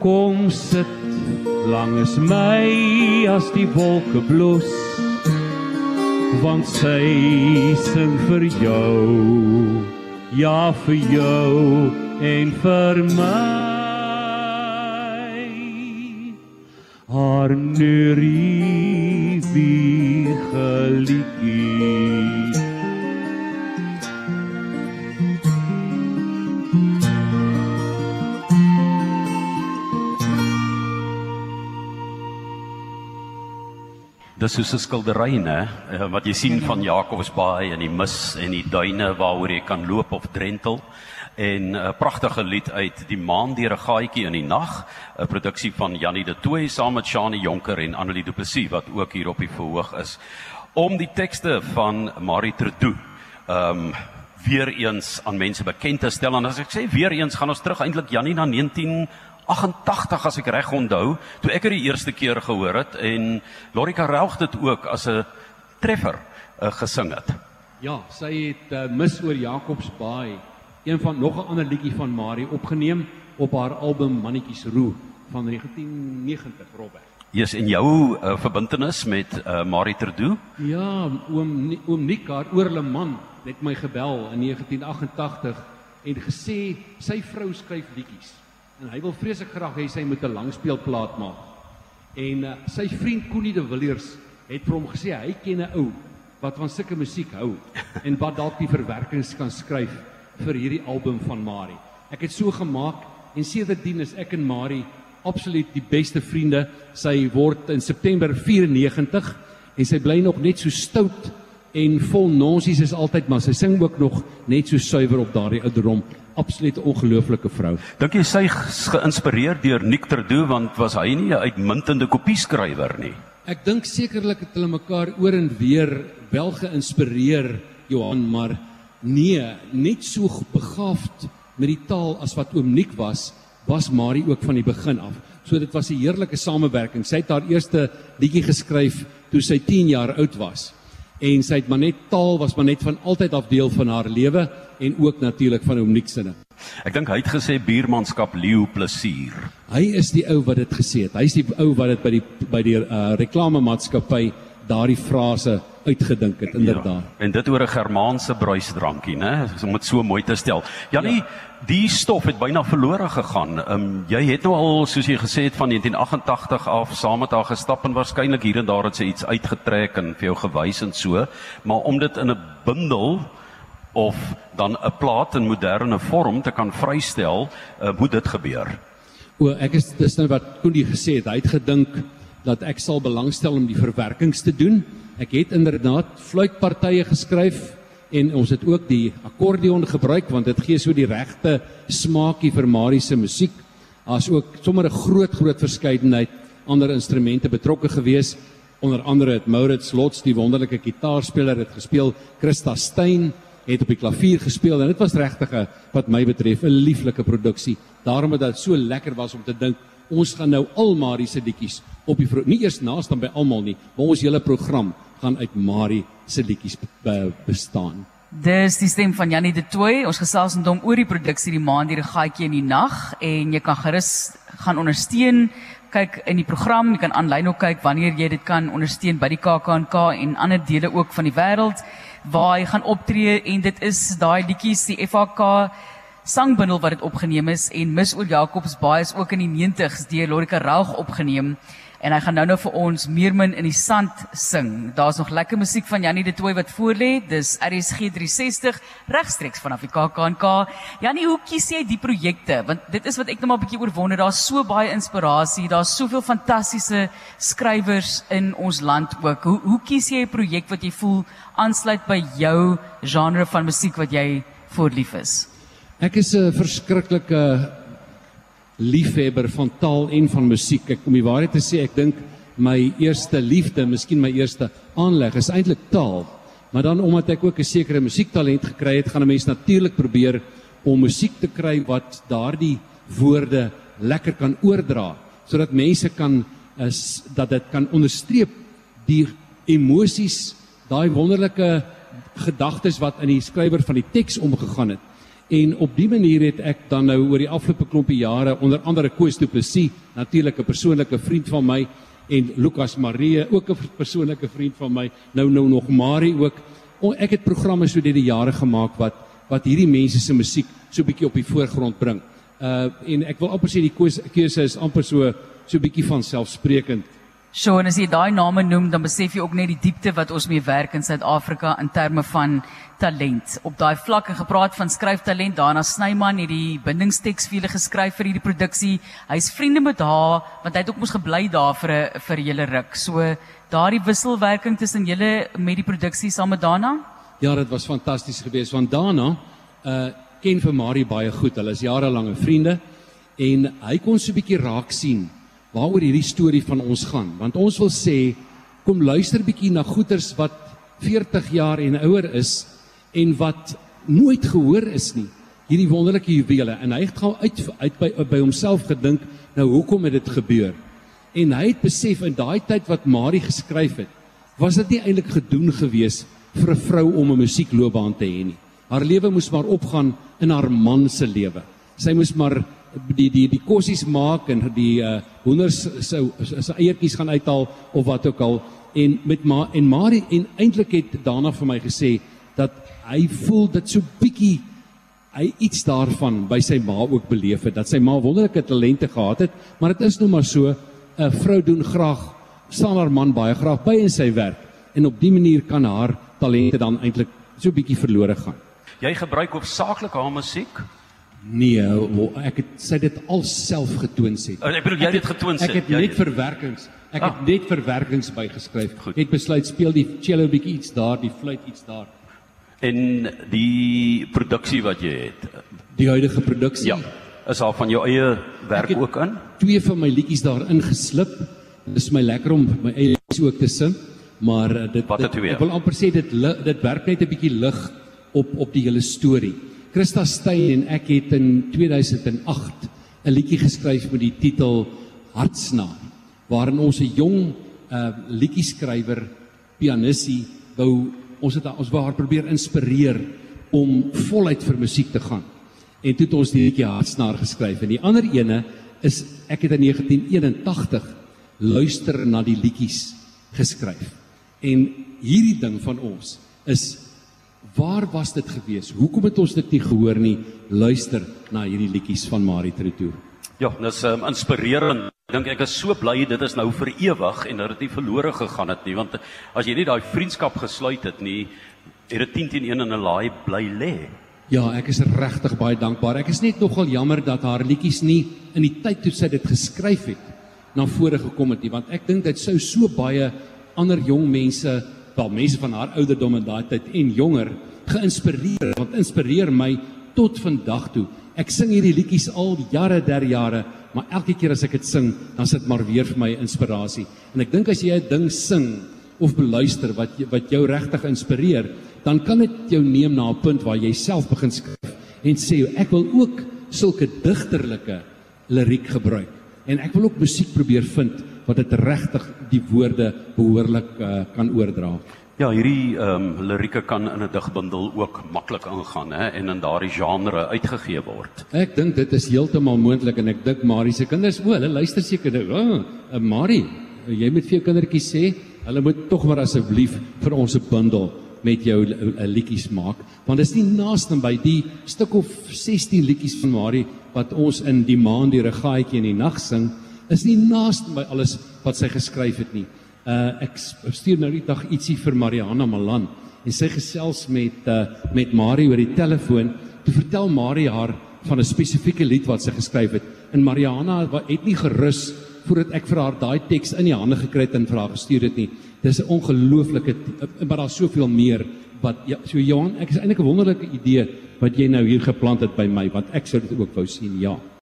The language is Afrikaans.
kom sit langs my as die wolke bloes want sy sing vir jou ja vir jou en vir my. Haar neurie Dis soos 'n skildery, né? Eh, Wat jy sien van Jakobsbaai en die mis en die duine waaroor jy kan loop of drentel. En 'n pragtige lied uit Die maan deur 'n gaatjie in die nag, 'n produksie van Jannie de Tooy saam met Shani Jonker en Annelie Du Plessis wat ook hier op die verhoog is. Om die tekste van Marie Trudeau ehm um, weer eens aan mense bekend te stel en as ek sê weer eens gaan ons terug eintlik Jannie na 1988 as ek reg onthou, toe ek dit die eerste keer gehoor het en Lorika Relg dit ook as 'n treffer uh, gesing het. Ja, sy het uh, Mis oor Jakobsbaai, een van nog 'n ander liedjie van Marie opgeneem op haar album Mannetjies Roer van 1990 Robert. Yes, en jou uh, verbintenis met uh, Marie Trudeau? Ja, oom oom Nick haar oorleman het my gebel in 1988 en gesê sy vrou skryf liedjies en hy wil vreeslik graag hê sy moet 'n langspeelplaat maak. En uh, sy vriend Connie de Villiers het vir hom gesê hy ken 'n ou wat van sulke musiek hou en wat dalk die verwerkings kan skryf vir hierdie album van Marie. Ek het so gemaak en sedertdien is ek en Marie absoluut die beste vriende. Sy word in September 94 en sy bly nog net so stout en vol nonsies is altyd maar sy sing ook nog net so suiwer op daardie ouderdom. Absoluut ongelooflike vrou. Dink jy sy is geïnspireer deur Nick Trudeau want was hy nie 'n uitmuntende kopieskrywer nie? Ek dink sekerlik het hulle mekaar oor en weer wel geïnspireer Johan, maar nee, net so begaafd met die taal as wat oom Nick was, was Marie ook van die begin af. So dit was 'n heerlike samewerking. Sy het haar eerste liedjie geskryf toe sy 10 jaar oud was. En sy het maar net taal was maar net van altyd af deel van haar lewe en ook natuurlik van oom Nick se. Ek dink hy het gesê buurmanskap leeu plesier. Hy is die ou wat dit gesê het. Hy's die ou wat dit by die by die uh, reklamemaatskappy daardie frase uitgedink het inderdaad. Ja, en dit oor 'n Germaanse bruisdrankie, né? Om dit so mooi te stel. Janie, ja. die stof het byna verlore gegaan. Ehm um, jy het nou al soos jy gesê het van 1988 af saam met haar gestap en waarskynlik hier en daar het sy iets uitgetrek en vir jou gewys en so, maar om dit in 'n bundel of dan 'n plaat in moderne vorm te kan vrystel, uh, moet dit gebeur. O, ek is dis nou wat Koenie gesê het. Hy het gedink dat ek sal belangstel om die verwerkings te doen. Ek het inderdaad fluitpartye geskryf en ons het ook die akkordeon gebruik want dit gee so die regte smaakie vir Marie se musiek. Daar's ook sommer 'n groot groot verskeidenheid ander instrumente betrokke gewees. Onder andere het Maurits Lots die wonderlike kitaarspeler het gespeel, Christa Steyn het op die klavier gespeel en dit was regtig 'n wat my betref 'n lieflike produksie. Daarom het dit so lekker was om te dink ons gaan nou al Marie se liedjies op die nie eers naas dan by almal nie, maar ons hele program gaan uit Marie se liedjies be bestaan. Dis die stem van Jannie de Tooy. Ons gesels met hom oor die produksie Die Maan deur 'n gaatjie in die nag en jy kan gerus gaan ondersteun kyk in die program, jy kan aanlyn ook kyk wanneer jy dit kan ondersteun by die KAKNK en ander dele ook van die wêreld waar hy gaan optree en dit is daai liedjies die FHK sangbundel wat dit opgeneem is en Mis oor Jakobsbaai is ook in die 90s deur Lorika Raug opgeneem en hy gaan nou nou vir ons Meermin in die sand sing. Daar's nog lekker musiek van Jannie de Tooy wat voorlê. Dis RSG 360 regstreeks vanaf die KAKNK. Jannie, hoe kies jy die projekte? Want dit is wat ek net maar 'n bietjie oorwonder. Daar's so baie inspirasie, daar's soveel fantastiese skrywers in ons land ook. Hoe hoe kies jy 'n projek wat jy voel aansluit by jou genre van musiek wat jy voorlief is? Ek is 'n verskriklike liefhebber van taal en van musiek. Ek om die waarheid te sê, ek dink my eerste liefde, miskien my eerste aanleg is eintlik taal. Maar dan omdat ek ook 'n sekere musiektalent gekry het, gaan 'n mens natuurlik probeer om musiek te kry wat daardie woorde lekker kan oordra sodat mense kan is dat dit kan onderstreep die emosies, daai wonderlike gedagtes wat in die skrywer van die teks omgegaan het En op die manier het ek dan nou oor die afgelope klompie jare onder andere Koos Du Plessis, natuurlik 'n persoonlike vriend van my en Lukas Marie, ook 'n persoonlike vriend van my, nou nou nog Marie ook. Ek het programme so deur die jare gemaak wat wat hierdie mense se musiek so bietjie op die voorgrond bring. Uh en ek wil amper sê die keuse is amper so so bietjie van selfsprekend So en as jy daai name noem, dan besef jy ook net die diepte wat ons mee werk in Suid-Afrika in terme van talent. Op daai vlak en gepraat van skryftalent, daarna Snyman het die bindingsteks vir julle geskryf vir hierdie produksie. Hy's vriende met haar want hy het ook mos gebly daar vir 'n vir julle ruk. So daardie wisselwerking tussen julle met die produksie saam met Dana? Ja, dit was fantasties geweest want Dana uh ken vir Marie baie goed. Hulle is jarelange vriende en hy kon so 'n bietjie raak sien waaroor hierdie storie van ons gaan? Want ons wil sê kom luister bietjie na goeters wat 40 jaar en ouer is en wat nooit gehoor is nie. Hierdie wonderlike juwele. En hy het gou uit uit by by homself gedink nou hoekom het dit gebeur? En hy het besef in daai tyd wat Marie geskryf het was dit nie eintlik gedoen gewees vir 'n vrou om 'n musiekloopbaan te hê nie. Haar lewe moes maar opgaan in haar man se lewe sy moes maar die die die kossies maak en die uh hoenders sou se eiertjies gaan uithaal of wat ook al. En met ma en Marie en eintlik het daarna vir my gesê dat hy voel dit so bietjie hy iets daarvan by sy ma ook beleef het. Dat sy ma wonderlike talente gehad het maar dit is nou maar so 'n vrou doen graag staan haar man baie graag by in sy werk en op dië manier kan haar talente dan eintlik so bietjie verlore gaan. Jy gebruik hoofsaaklik haar musiek Nee, ek het sy dit alself getoon sê. Oh, ek bedoel jy het dit getoon sê. Ek het net verwerkings. Ek het ah. net verwerkings bygeskryf. Goed. Het besluit speel die cello bietjie iets daar, die fluit iets daar. En die produksie wat jy het. Die huidige produksie. Ja. Is al van jou eie werk ook in? Twee van my liedjies daarin geslip. Dit is my lekker om my eie liedjies ook te sing, maar eh, dit, dit ek wil amper sê dit dit werk net 'n bietjie lig op op die hele storie. Christa Steyn en ek het in 2008 'n liedjie geskryf met die titel Hartsnaar waarin ons 'n jong uh liedjieskrywer pianissie wou ons het ons wou haar probeer inspireer om voluit vir musiek te gaan. En toe het ons die liedjie Hartsnaar geskryf en die ander ene is ek het in 1981 luister na die liedjies geskryf. En hierdie ding van ons is Waar was dit gewees? Hoekom het ons dit nie gehoor nie? Luister na hierdie liedjies van Marie Tretour. Ja, dit is um, inspirerend. Ek dink ek is so bly dit is nou vir ewig en dat dit nie verlore gegaan het nie, want as jy nie daai vriendskap gesluit het nie, het dit 10 teen 1 in 'n laai bly lê. Ja, ek is regtig baie dankbaar. Ek is net nogal jammer dat haar liedjies nie in die tyd toe sy dit geskryf het na vore gekom het nie, want ek dink dit sou so baie ander jong mense wel mense van haar ouderdom in daai tyd en jonger geïnspireer want inspireer my tot vandag toe. Ek sing hierdie liedjies al jare der jare, maar elke keer as ek dit sing, dan sit maar weer vir my inspirasie. En ek dink as jy 'n ding sing of beluister wat wat jou regtig inspireer, dan kan dit jou neem na 'n punt waar jy self begin skryf en sê ek wil ook sulke digterlike liriek gebruik. En ek wil ook musiek probeer vind wat dit regtig die woorde behoorlik uh, kan oordra. Ja, hierdie ehm um, lirieke kan in 'n digbundel ook maklik ingaan hè en in daardie genre uitgegee word. Ek dink dit is heeltemal moontlik en ek dink Marie se kinders o, hulle luister seker nou. O, oh, Marie, jy moet vir jou kindertjies sê, hulle moet tog maar asseblief vir ons 'n bundel met jou liedjies maak, want dit is nie naaste by die stuk of 16 liedjies van Marie wat ons in die maand die regaatjie in die nag sing is nie naaste by alles wat sy geskryf het nie. Uh ek stuur nou die dag ietsie vir Mariana Malan en sy gesels met uh met Marie oor die telefoon. Toe vertel Marie haar van 'n spesifieke lied wat sy geskryf het. En Mariana het nie gerus voordat ek vir haar daai teks in die hande gekry het en vir haar gestuur het nie. Dis 'n ongelooflike maar daar's soveel meer wat ja, so Johan, ek is eintlik 'n wonderlike idee wat jy nou hier geplant het by my want ek sou dit ook wou sien. Ja.